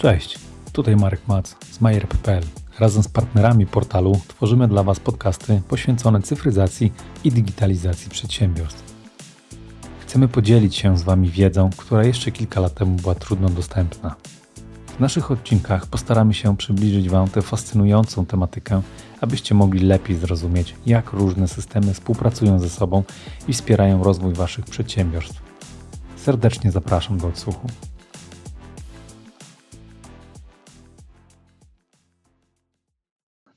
Cześć, tutaj Marek Mac z MyRP.pl. Razem z partnerami portalu tworzymy dla Was podcasty poświęcone cyfryzacji i digitalizacji przedsiębiorstw. Chcemy podzielić się z Wami wiedzą, która jeszcze kilka lat temu była trudno dostępna. W naszych odcinkach postaramy się przybliżyć Wam tę fascynującą tematykę, abyście mogli lepiej zrozumieć, jak różne systemy współpracują ze sobą i wspierają rozwój Waszych przedsiębiorstw. Serdecznie zapraszam do odsłuchu.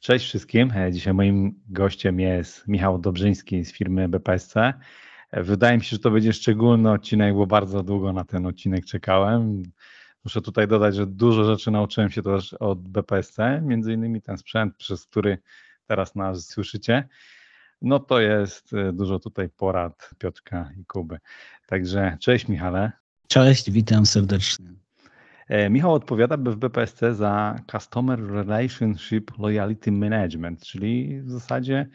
Cześć wszystkim. Dzisiaj moim gościem jest Michał Dobrzyński z firmy BPSC. Wydaje mi się, że to będzie szczególny odcinek, bo bardzo długo na ten odcinek czekałem. Muszę tutaj dodać, że dużo rzeczy nauczyłem się też od BPSC, między innymi ten sprzęt, przez który teraz nas słyszycie. No to jest e, dużo tutaj porad Piotrka i Kuby. Także cześć Michale. Cześć, witam serdecznie. E, Michał odpowiada w BPSC za Customer Relationship Loyalty Management, czyli w zasadzie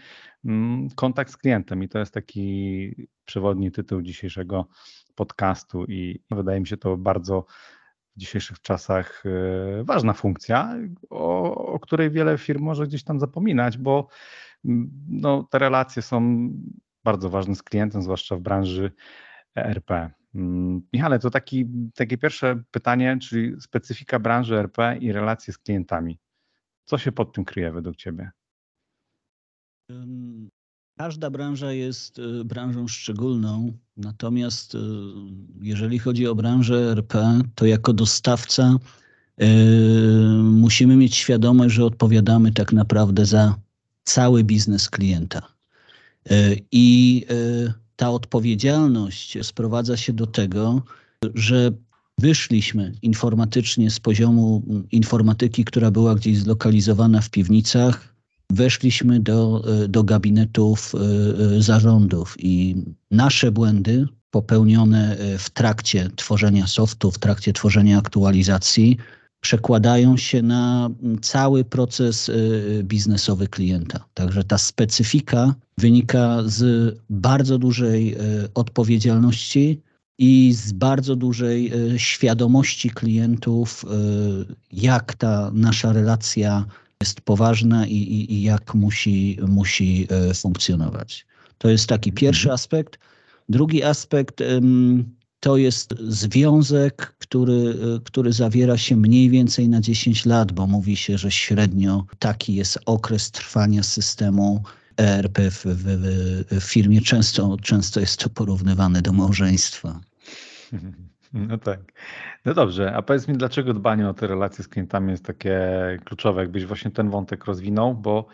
mm, kontakt z klientem i to jest taki przewodni tytuł dzisiejszego podcastu i wydaje mi się to bardzo w dzisiejszych czasach e, ważna funkcja, o, o której wiele firm może gdzieś tam zapominać, bo mm, no, te relacje są bardzo ważne z klientem, zwłaszcza w branży ERP. Mm, Michale, to taki, takie pierwsze pytanie, czyli specyfika branży RP i relacje z klientami. Co się pod tym kryje według Ciebie? Każda branża jest y, branżą szczególną, natomiast y, jeżeli chodzi o branżę RP, to jako dostawca y, musimy mieć świadomość, że odpowiadamy tak naprawdę za cały biznes klienta. I ta odpowiedzialność sprowadza się do tego, że wyszliśmy informatycznie z poziomu informatyki, która była gdzieś zlokalizowana w piwnicach, weszliśmy do, do gabinetów e, zarządów i nasze błędy popełnione w trakcie tworzenia softu, w trakcie tworzenia aktualizacji, przekładają się na cały proces biznesowy klienta. Także ta specyfika wynika z bardzo dużej y, odpowiedzialności i z bardzo dużej y, świadomości klientów, jak ta nasza relacja jest poważna i, i, i jak musi, musi funkcjonować. To jest taki pierwszy mhm. aspekt. Drugi aspekt to jest związek, który, który zawiera się mniej więcej na 10 lat, bo mówi się, że średnio taki jest okres trwania systemu ERP w, w, w firmie. Często, często jest to porównywane do małżeństwa. No tak. No dobrze, a powiedz mi, dlaczego dbanie o te relacje z klientami jest takie kluczowe, jakbyś właśnie ten wątek rozwinął, bo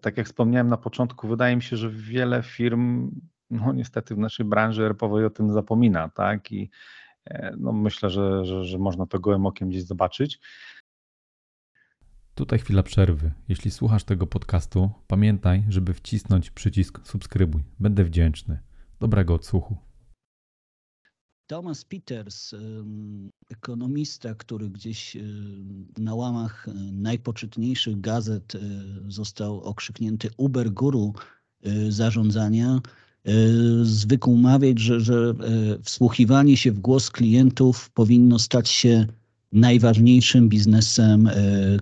tak jak wspomniałem na początku, wydaje mi się, że wiele firm no niestety w naszej branży erpowej o tym zapomina, tak? I e, no myślę, że, że, że można to gołym okiem gdzieś zobaczyć. Tutaj chwila przerwy. Jeśli słuchasz tego podcastu, pamiętaj, żeby wcisnąć przycisk subskrybuj. Będę wdzięczny. Dobrego odsłuchu. Thomas Peters, ekonomista, który gdzieś na łamach najpoczytniejszych gazet został okrzyknięty Uber Guru zarządzania, E, zwykł mawiać, że, że e, wsłuchiwanie się w głos klientów powinno stać się najważniejszym biznesem e,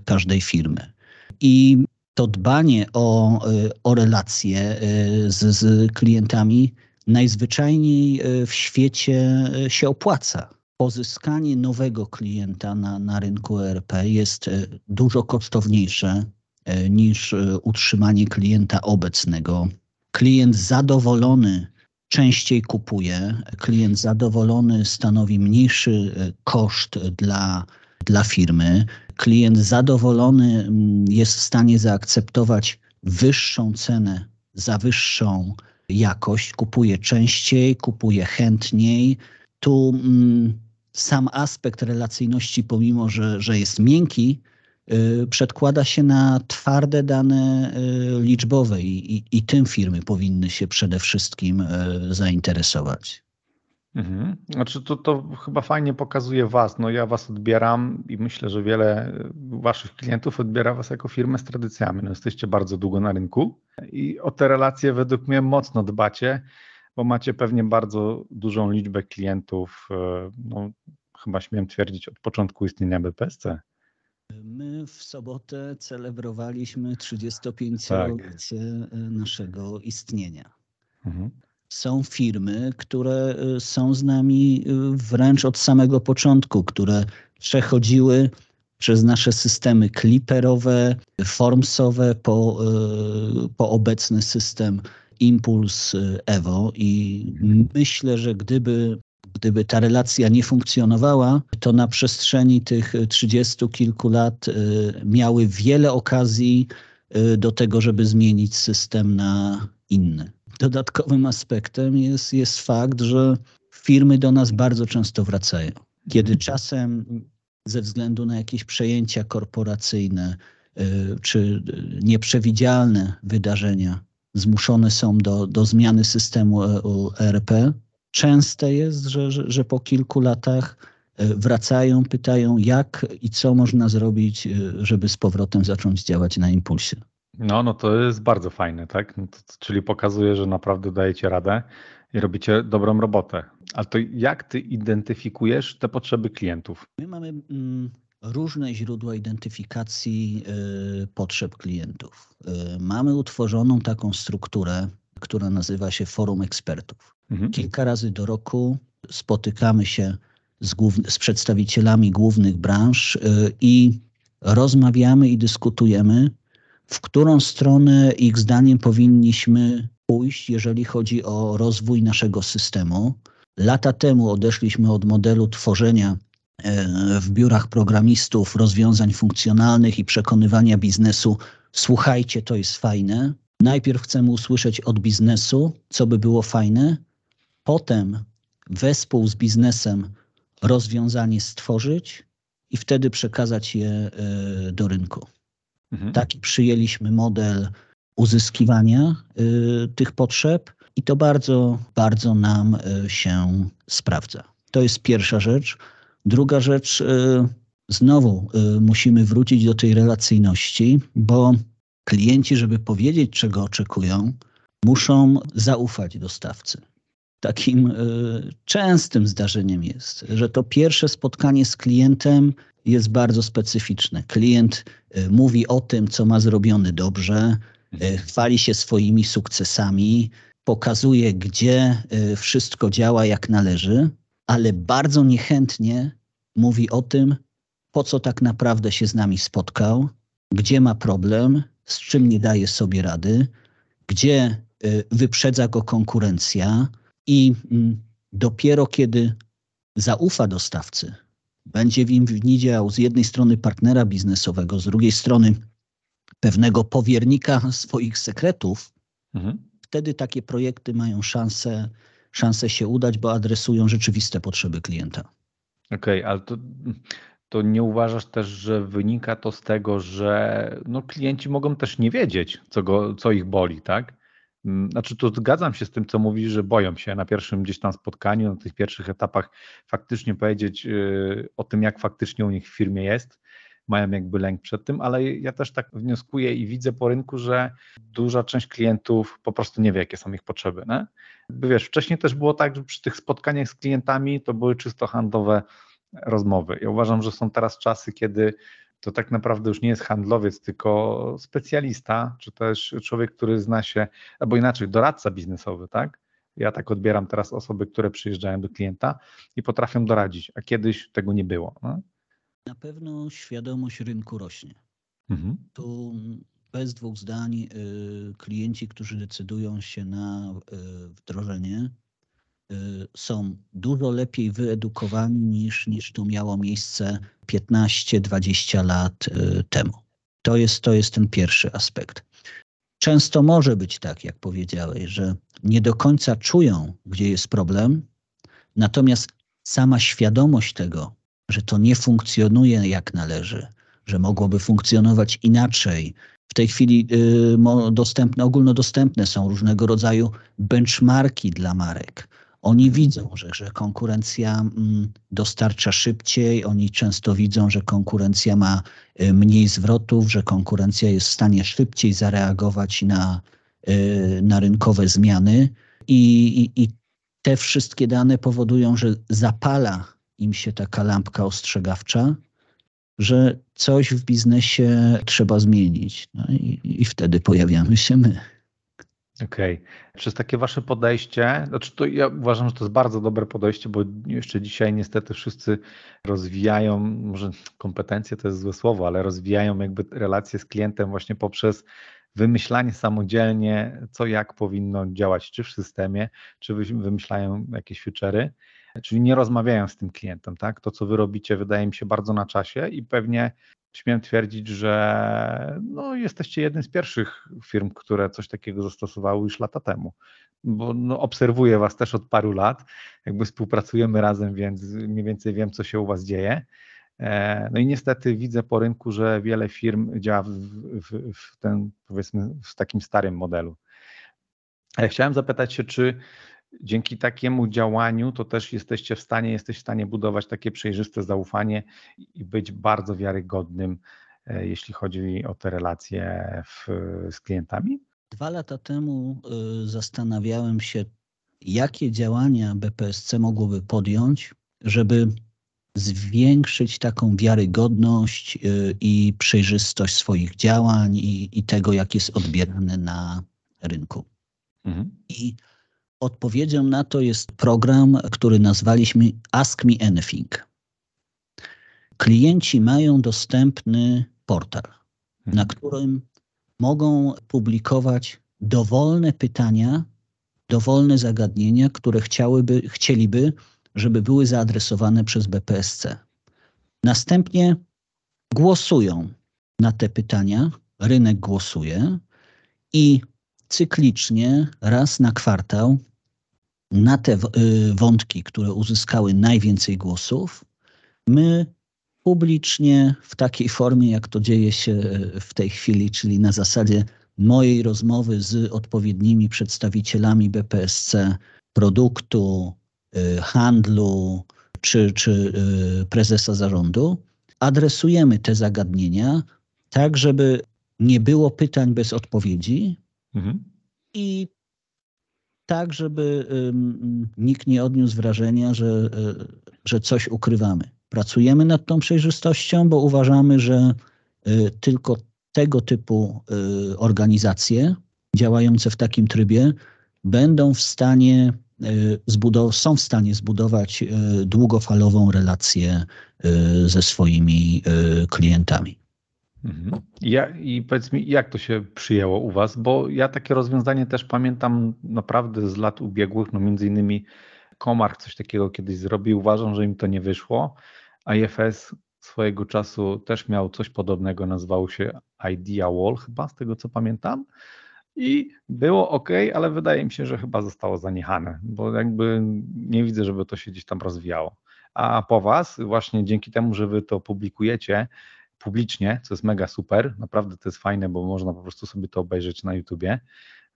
każdej firmy. I to dbanie o, o relacje z, z klientami najzwyczajniej w świecie się opłaca. Pozyskanie nowego klienta na, na rynku ERP jest dużo kosztowniejsze niż utrzymanie klienta obecnego Klient zadowolony częściej kupuje, klient zadowolony stanowi mniejszy e, koszt dla, dla firmy, klient zadowolony mm, jest w stanie zaakceptować wyższą cenę za wyższą jakość, kupuje częściej, kupuje chętniej. Tu mm, sam aspekt relacyjności, pomimo że, że jest miękki, przedkłada się na twarde dane y, liczbowe i, i, tym firmy powinny się przede wszystkim y, zainteresować. Mhm. Znaczy to, to chyba fajnie pokazuje Was. No ja Was odbieram i myślę, że wiele Waszych klientów odbiera Was jako firmę z tradycjami. No jesteście bardzo długo na rynku i o te relacje według mnie mocno dbacie, bo macie pewnie bardzo dużą liczbę klientów, no, chyba śmiem twierdzić od początku istnienia BPSC. My w sobotę celebrowaliśmy 35-lecie tak. naszego istnienia. Mhm. Są firmy, które są z nami wręcz od samego początku, które przechodziły przez nasze systemy clipperowe, formsowe po, e, po obecny system Impuls Evo i myślę, że gdyby gdyby ta relacja nie funkcjonowała, to na przestrzeni tych trzydziestu kilku lat e, miały wiele okazji e, do tego, żeby zmienić system na inny. Dodatkowym aspektem jest, jest fakt, że firmy do nas bardzo często wracają. Kiedy czasem ze względu na jakieś przejęcia korporacyjne y, czy nieprzewidzialne wydarzenia zmuszone są do, do zmiany systemu ERP, częste jest, że, że, że po kilku latach y, wracają, pytają, jak i co można zrobić, y, żeby z powrotem zacząć działać na impulsie. No, no to jest bardzo fajne, tak? No to, czyli pokazuje, że naprawdę dajecie radę i robicie dobrą robotę. A to jak ty identyfikujesz te potrzeby klientów? My mamy mm, różne źródła identyfikacji y, potrzeb klientów. Y, mamy utworzoną taką strukturę, która nazywa się Forum Ekspertów. Mhm. Kilka razy do roku spotykamy się z, z przedstawicielami głównych branż y, i rozmawiamy i dyskutujemy, w którą stronę ich zdaniem powinniśmy pójść, jeżeli chodzi o rozwój naszego systemu. Lata temu odeszliśmy od modelu tworzenia e, w biurach programistów rozwiązań funkcjonalnych i przekonywania biznesu, słuchajcie, to jest fajne. Najpierw chcemy usłyszeć od biznesu, co by było fajne, potem wespół z biznesem rozwiązanie stworzyć i wtedy przekazać je e, do rynku. Mhm. Taki przyjęliśmy model uzyskiwania y, tych potrzeb i to bardzo, bardzo nam y, się sprawdza. To jest pierwsza rzecz. Druga rzecz, znowu musimy wrócić do tej relacyjności, bo klienci, żeby powiedzieć, czego oczekują, muszą zaufać dostawcy. Takim częstym zdarzeniem jest, że to pierwsze spotkanie z klientem jest bardzo specyficzne. Klient mówi o tym, co ma zrobione dobrze, E, chwali się swoimi sukcesami, pokazuje, gdzie e, wszystko działa jak należy, ale bardzo niechętnie mówi o tym, po co tak naprawdę się z nami spotkał, gdzie ma problem, z czym nie daje sobie rady, gdzie e, wyprzedza go konkurencja i mm, dopiero kiedy zaufa dostawcy, będzie w nim widział z jednej strony partnera biznesowego, z drugiej strony pewnego powiernika swoich sekretów, mhm. wtedy takie projekty mają szansę, szansę się udać, bo adresują rzeczywiste potrzeby klienta. Okej, okay, ale to, to nie uważasz też, że wynika to z tego, że no, klienci mogą też nie wiedzieć, co, go, co ich boli, tak? Mm, znaczy, tu zgadzam się z tym, co mówisz, że boją się na pierwszym gdzieś tam spotkaniu, na tych pierwszych etapach faktycznie powiedzieć y, o tym, jak faktycznie u nich w firmie jest mają jakby lęk przed tym, ale ja też tak wnioskuję i widzę po rynku, że duża część klientów po prostu nie wie, jakie są ich potrzeby. Nie? Wiesz, wcześniej też było tak, że przy tych spotkaniach z klientami to były czysto handlowe rozmowy. Ja uważam, że są teraz czasy, kiedy to tak naprawdę już nie jest handlowiec, tylko specjalista, czy też człowiek, który zna się, albo inaczej, doradca biznesowy, tak? Ja tak odbieram teraz osoby, które przyjeżdżają do klienta i potrafią doradzić, a kiedyś tego nie było. No? Na pewno świadomość rynku rośnie. Mhm. Tu bez dwóch zdań y, klienci, którzy decydują się na y, wdrożenie, są dużo lepiej wyedukowani niż, niż to miało miejsce 15-20 lat temu. To jest, to jest ten pierwszy aspekt. Często może być tak, jak powiedziałeś, że nie do końca czują, gdzie jest problem, natomiast sama świadomość tego, że to nie funkcjonuje jak należy, że mogłoby funkcjonować inaczej. W tej chwili y, dostępne, ogólnodostępne są różnego rodzaju benchmarki dla marek. Oni widzą, że, że konkurencja mm, dostarcza szybciej, oni często widzą, że konkurencja ma y, mniej zwrotów, że konkurencja jest w stanie szybciej zareagować na, y, na rynkowe zmiany. I, i, I te wszystkie dane powodują, że zapala im się taka lampka ostrzegawcza, że coś w biznesie trzeba zmienić. No i, i wtedy pojawiamy się my. Okej. Okay. Przez takie wasze podejście, znaczy to ja uważam, że to jest bardzo dobre podejście, bo jeszcze dzisiaj niestety wszyscy rozwijają, może kompetencje to jest złe słowo, ale rozwijają jakby relacje z klientem właśnie poprzez wymyślanie samodzielnie, co jak powinno działać, czy w systemie, czy wymyślają jakieś feature'y, czyli nie rozmawiają z tym klientem, tak? To, co wy robicie, wydaje mi się bardzo na czasie i pewnie śmiem twierdzić, że no, jesteście jednym z pierwszych firm, które coś takiego zastosowały już lata temu. Bo no, obserwuję Was też od paru lat, jakby współpracujemy razem, więc mniej więcej wiem, co się u Was dzieje. E, no i niestety widzę po rynku, że wiele firm działa w, w, w ten, powiedzmy, w takim starym modelu. Ale chciałem zapytać się, czy dzięki takiemu działaniu to też jesteście w stanie, jesteś w stanie budować takie przejrzyste zaufanie i być bardzo wiarygodnym, e, jeśli chodzi o te relacje w, z klientami? Dwa lata temu y, zastanawiałem się, jakie działania BPSC mogłoby podjąć, żeby zwiększyć taką wiarygodność y, i przejrzystość swoich działań i, i tego, jak jest odbierany na rynku. Mhm. I Odpowiedzią na to jest program, który nazwaliśmy Ask Me Anything. Klienci mają dostępny portal, na mhm. którym mogą publikować dowolne pytania, dowolne zagadnienia, które chciałyby, chcieliby, żeby były zaadresowane przez BPSC. Następnie głosują na te pytania, rynek głosuje i cyklicznie raz na kwartał na te y, wątki, które uzyskały najwięcej głosów, my publicznie w takiej formie, jak to dzieje się y, w tej chwili, czyli na zasadzie mojej rozmowy z odpowiednimi przedstawicielami BPSC, produktu, y, handlu czy, czy prezesa zarządu, adresujemy te zagadnienia tak, żeby nie było pytań bez odpowiedzi mhm. i tak, żeby nikt nie odniósł wrażenia, że, e, że coś ukrywamy. Pracujemy nad tą przejrzystością, bo uważamy, że e, tylko tego typu e, organizacje działające w takim trybie będą w stanie są w stanie zbudować długofalową relację ze swoimi klientami. Mhm. Ja, I powiedz mi, jak to się przyjęło u Was? Bo ja takie rozwiązanie też pamiętam naprawdę z lat ubiegłych, no między innymi Komarch coś takiego kiedyś zrobił, uważam, że im to nie wyszło, IFS swojego czasu też miał coś podobnego, nazywało się Idea Wall chyba, z tego co pamiętam. I było ok, ale wydaje mi się, że chyba zostało zaniechane, bo jakby nie widzę, żeby to się gdzieś tam rozwijało. A po Was, właśnie dzięki temu, że Wy to publikujecie, publicznie, co jest mega super, naprawdę to jest fajne, bo można po prostu sobie to obejrzeć na YouTubie,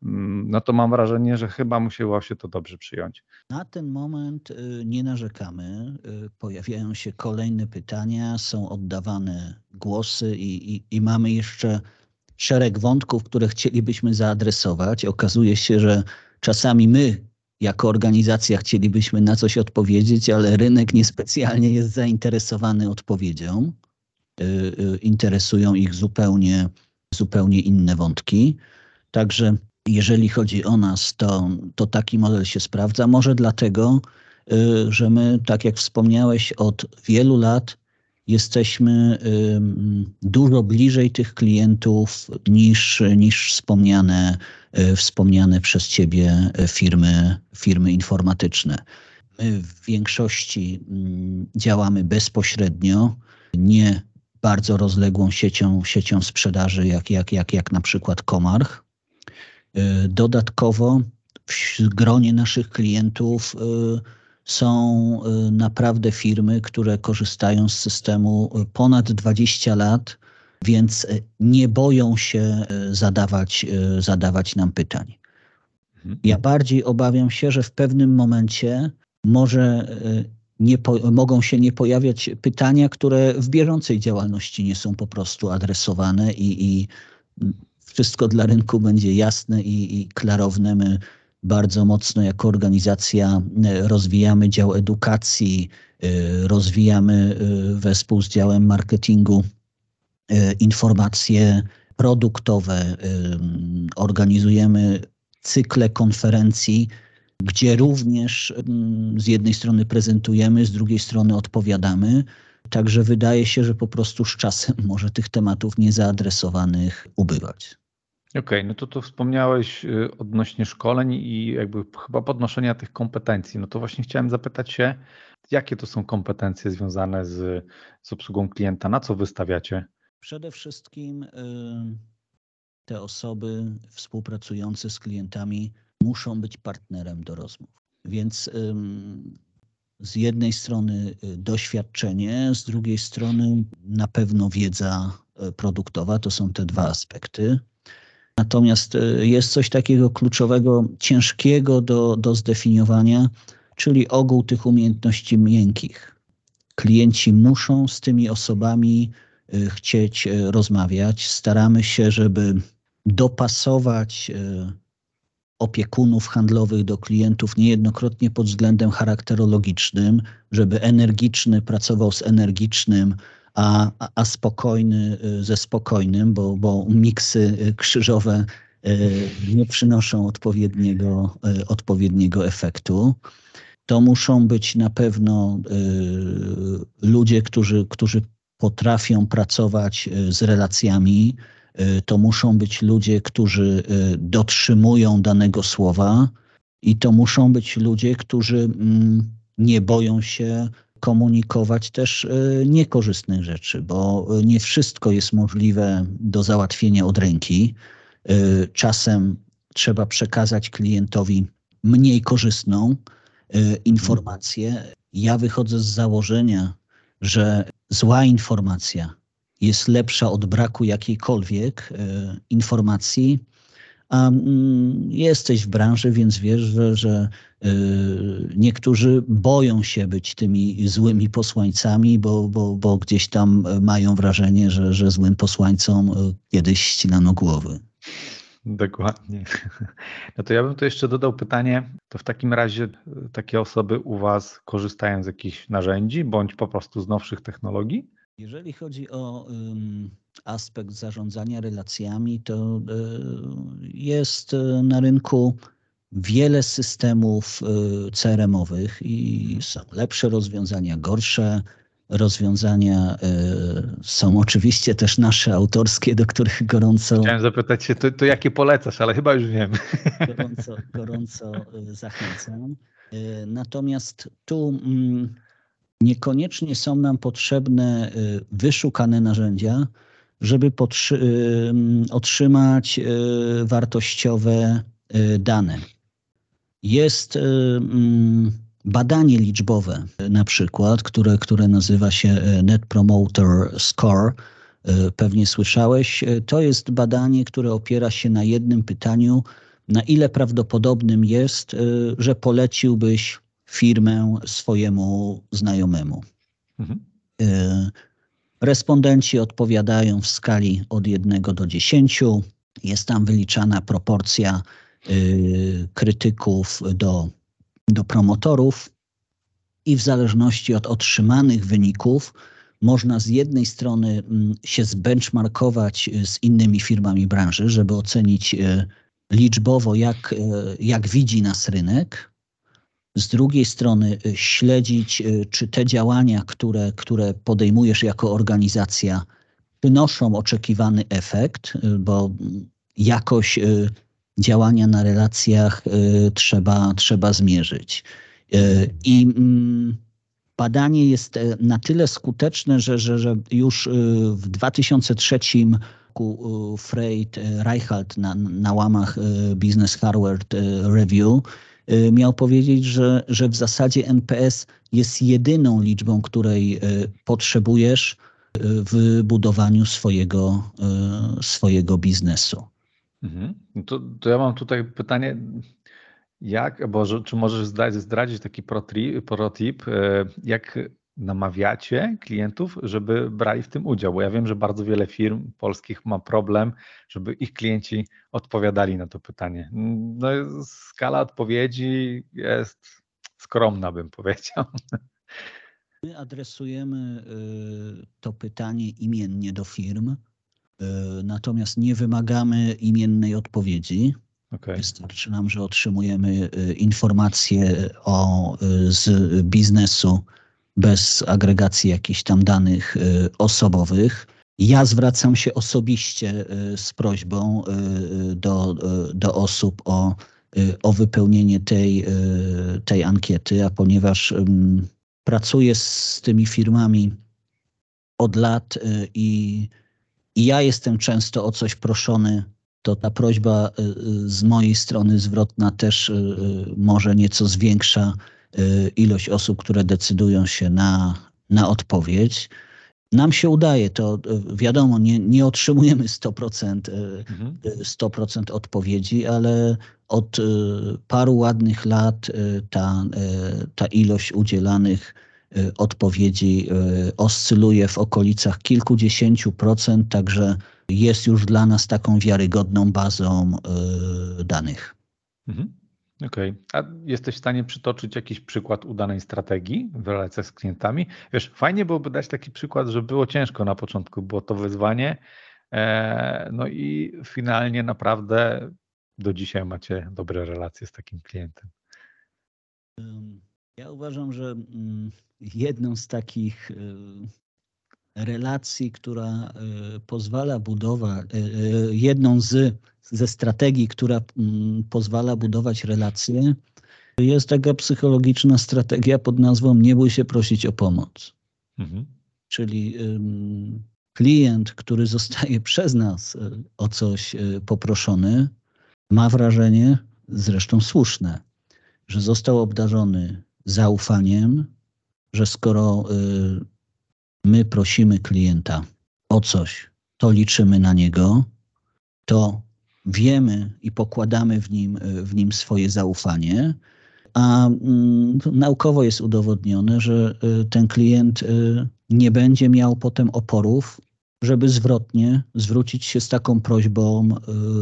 mm, no to mam wrażenie, że chyba musiało się to dobrze przyjąć. Na ten moment y, nie narzekamy. Y, pojawiają się kolejne pytania, są oddawane głosy i, i, i mamy jeszcze szereg wątków, które chcielibyśmy zaadresować. Okazuje się, że czasami my jako organizacja chcielibyśmy na coś odpowiedzieć, ale rynek niespecjalnie jest zainteresowany odpowiedzią. Y, y, interesują ich zupełnie, zupełnie inne wątki. Także jeżeli chodzi o nas, to, to taki model się sprawdza. Może dlatego, y, że my, tak jak wspomniałeś, od wielu lat jesteśmy dużo bliżej tych klientów niż, niż wspomniane, wspomniane przez Ciebie firmy, firmy informatyczne. My w większości mm, działamy bezpośrednio, nie bardzo rozległą siecią, siecią sprzedaży, jak, jak, jak, jak na przykład Komarch. Y, dodatkowo w gronie naszych klientów y, są y, naprawdę firmy, które korzystają z systemu ponad 20 lat, więc nie boją się zadawać, zadawać nam pytań. Mhm. Ja bardziej obawiam się, że w pewnym momencie może nie po, mogą się nie pojawiać pytania, które w bieżącej działalności nie są po prostu adresowane i, i wszystko dla rynku będzie jasne i, i klarowne. My bardzo mocno jako organizacja rozwijamy dział edukacji, rozwijamy wespół z działem marketingu informacje produktowe, organizujemy cykle konferencji, gdzie również z jednej strony prezentujemy, z drugiej strony odpowiadamy. Także wydaje się, że po prostu z czasem może tych tematów niezaadresowanych ubywać. Okej, okay, no to tu wspomniałeś y, odnośnie szkoleń i jakby chyba podnoszenia tych kompetencji. No to właśnie chciałem zapytać się, jakie to są kompetencje związane z, z obsługą klienta, na co wystawiacie? Przede wszystkim y, te osoby współpracujące z klientami muszą być partnerem do rozmów. Więc z jednej strony y, doświadczenie, z drugiej strony na pewno wiedza y, produktowa. To są te dwa aspekty. Natomiast y, jest coś takiego kluczowego, ciężkiego do, do zdefiniowania, czyli ogół tych umiejętności miękkich. Klienci muszą z tymi osobami chcieć rozmawiać. Staramy się, żeby dopasować opiekunów handlowych do klientów niejednokrotnie pod względem charakterologicznym, żeby energiczny pracował z energicznym, a, a spokojny y, ze spokojnym, bo, bo miksy y, krzyżowe y, nie przynoszą odpowiedniego, odpowiedniego efektu. To muszą być na pewno ludzie, którzy, którzy potrafią pracować z relacjami, to muszą być ludzie, którzy y, dotrzymują danego słowa i to muszą być ludzie, którzy mm, nie boją się komunikować też y, niekorzystnych rzeczy, bo nie wszystko jest możliwe do załatwienia od ręki. Czasem trzeba przekazać klientowi mniej korzystną informację. Ja wychodzę z założenia, że zła informacja jest lepsza od braku jakiejkolwiek e, informacji. A mm, jesteś w branży, więc wiesz, że, że e, niektórzy boją się być tymi złymi posłańcami, bo, bo, bo gdzieś tam mają wrażenie, że, że złym posłańcom e, kiedyś ścinano głowy. Dokładnie. No to ja bym tu jeszcze dodał pytanie, to w takim razie takie osoby u Was korzystają z jakichś narzędzi bądź po prostu z nowszych technologii? Jeżeli chodzi o aspekt zarządzania relacjami, to y, jest y, na rynku wiele systemów y, CRM-owych i są lepsze rozwiązania, gorsze rozwiązania. Są oczywiście też nasze autorskie, do których gorąco. Chciałem zapytać się, to, to jakie polecasz, ale chyba już wiem. Gorąco, gorąco zachęcam. Natomiast tu mm, niekoniecznie są nam potrzebne y, wyszukane narzędzia, żeby y, otrzymać y, wartościowe dane. Jest mm, badanie liczbowe, na przykład, które, które nazywa się Net Promoter Score. Pewnie słyszałeś. To jest badanie, które opiera się na jednym pytaniu, na ile prawdopodobnym jest, że poleciłbyś firmę swojemu znajomemu. Mhm. Y, respondenci odpowiadają w skali od 1 do 10. Jest tam wyliczana proporcja y, krytyków do, do promotorów, i w zależności od otrzymanych wyników można z jednej strony mm, się zbenchmarkować z innymi firmami branży, żeby ocenić y, liczbowo, jak, jak widzi nas rynek, z drugiej strony y, śledzić, y, czy te działania, które, które podejmujesz jako organizacja, przynoszą oczekiwany efekt, y, bo jakoś działania na relacjach trzeba, trzeba zmierzyć. I mm, badanie jest e, na tyle skuteczne, że, że, że już w 2003 roku Freight Reichelt na, na łamach Business Harvard Review miał powiedzieć, że, że w zasadzie NPS jest jedyną liczbą, której y, potrzebujesz y, w budowaniu swojego, swojego biznesu. Mhm. No to, to ja mam tutaj pytanie, jak, bo czy możesz zdradzić, zdradzić taki protip, jak namawiacie klientów, żeby brali w tym udział? Bo ja wiem, że bardzo wiele firm polskich ma problem, żeby ich klienci odpowiadali na to pytanie. No, skala odpowiedzi jest skromna, bym powiedział. My adresujemy y, to pytanie imiennie do firm, y, natomiast nie wymagamy imiennej odpowiedzi. Okay. Wystarczy nam, że otrzymujemy y, informacje o, z biznesu bez agregacji jakichś tam danych osobowych. Ja zwracam się osobiście z prośbą do, do osób o, o wypełnienie tej, tej ankiety, a ponieważ pracuję z tymi firmami od lat y, i, i ja jestem często o coś proszony, to ta prośba y, y, z mojej strony zwrotna też może nieco zwiększa ilość osób, które decydują się na, na odpowiedź. Nam się udaje, to wiadomo, nie, nie otrzymujemy 100%, 100% mhm. odpowiedzi, ale od y, paru ładnych lat y, ta, y, ta ilość udzielanych odpowiedzi oscyluje w okolicach kilkudziesięciu procent, także jest już dla nas taką wiarygodną bazą danych. Mhm. Okej. Okay. A jesteś w stanie przytoczyć jakiś przykład udanej strategii w relacjach z klientami? Wiesz, fajnie byłoby dać taki przykład, że było ciężko na początku, było to wyzwanie, e, no i finalnie naprawdę do dzisiaj macie dobre relacje z takim klientem? Ja uważam, że mm, jedną z takich y, relacji, która y, pozwala budować, jedną z, ze strategii, która mm, pozwala budować relacje, jest taka psychologiczna strategia pod nazwą nie bój się prosić o pomoc. Mhm. Czyli klient, który zostaje przez nas o coś poproszony, ma wrażenie, zresztą słuszne, że został obdarzony zaufaniem, że skoro y, my prosimy klienta o coś, to liczymy na niego, to wiemy i pokładamy w nim, w nim swoje zaufanie, a mm, naukowo jest udowodnione, że y, ten klient y, nie będzie miał potem oporów, żeby zwrotnie zwrócić się z taką prośbą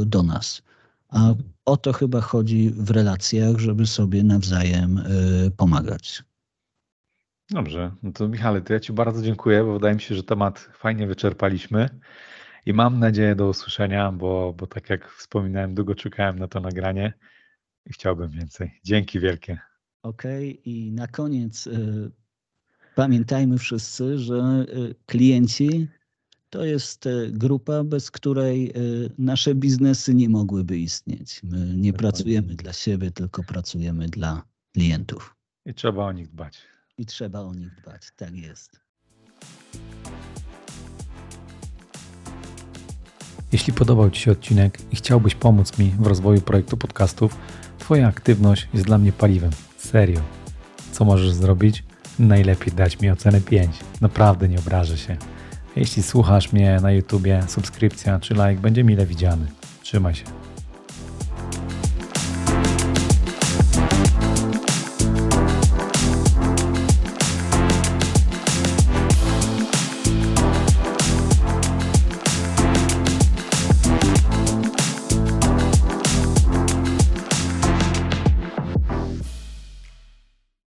do nas. A o to chyba chodzi w relacjach, żeby sobie nawzajem y, pomagać. Dobrze, no to Michale, to ja Ci bardzo dziękuję, bo wydaje mi się, że temat fajnie wyczerpaliśmy i mam nadzieję do usłyszenia, bo, bo tak jak wspominałem, długo czekałem na to nagranie i chciałbym więcej. Dzięki wielkie. Okej, okay. i na koniec y, pamiętajmy wszyscy, że y, klienci to jest e, grupa, bez której e, nasze biznesy nie mogłyby istnieć. My nie pracujemy dla siebie, tylko pracujemy dla klientów. I trzeba o nich dbać. I trzeba o nich dbać, tak jest. Jeśli podobał Ci się odcinek i chciałbyś pomóc mi w rozwoju projektu podcastów, Twoja aktywność jest dla mnie paliwem. Serio. Co możesz zrobić? Najlepiej dać mi ocenę 5. Naprawdę nie obrażę się. Jeśli słuchasz mnie na YouTubie, subskrypcja czy like będzie mile widziany. Trzymaj się.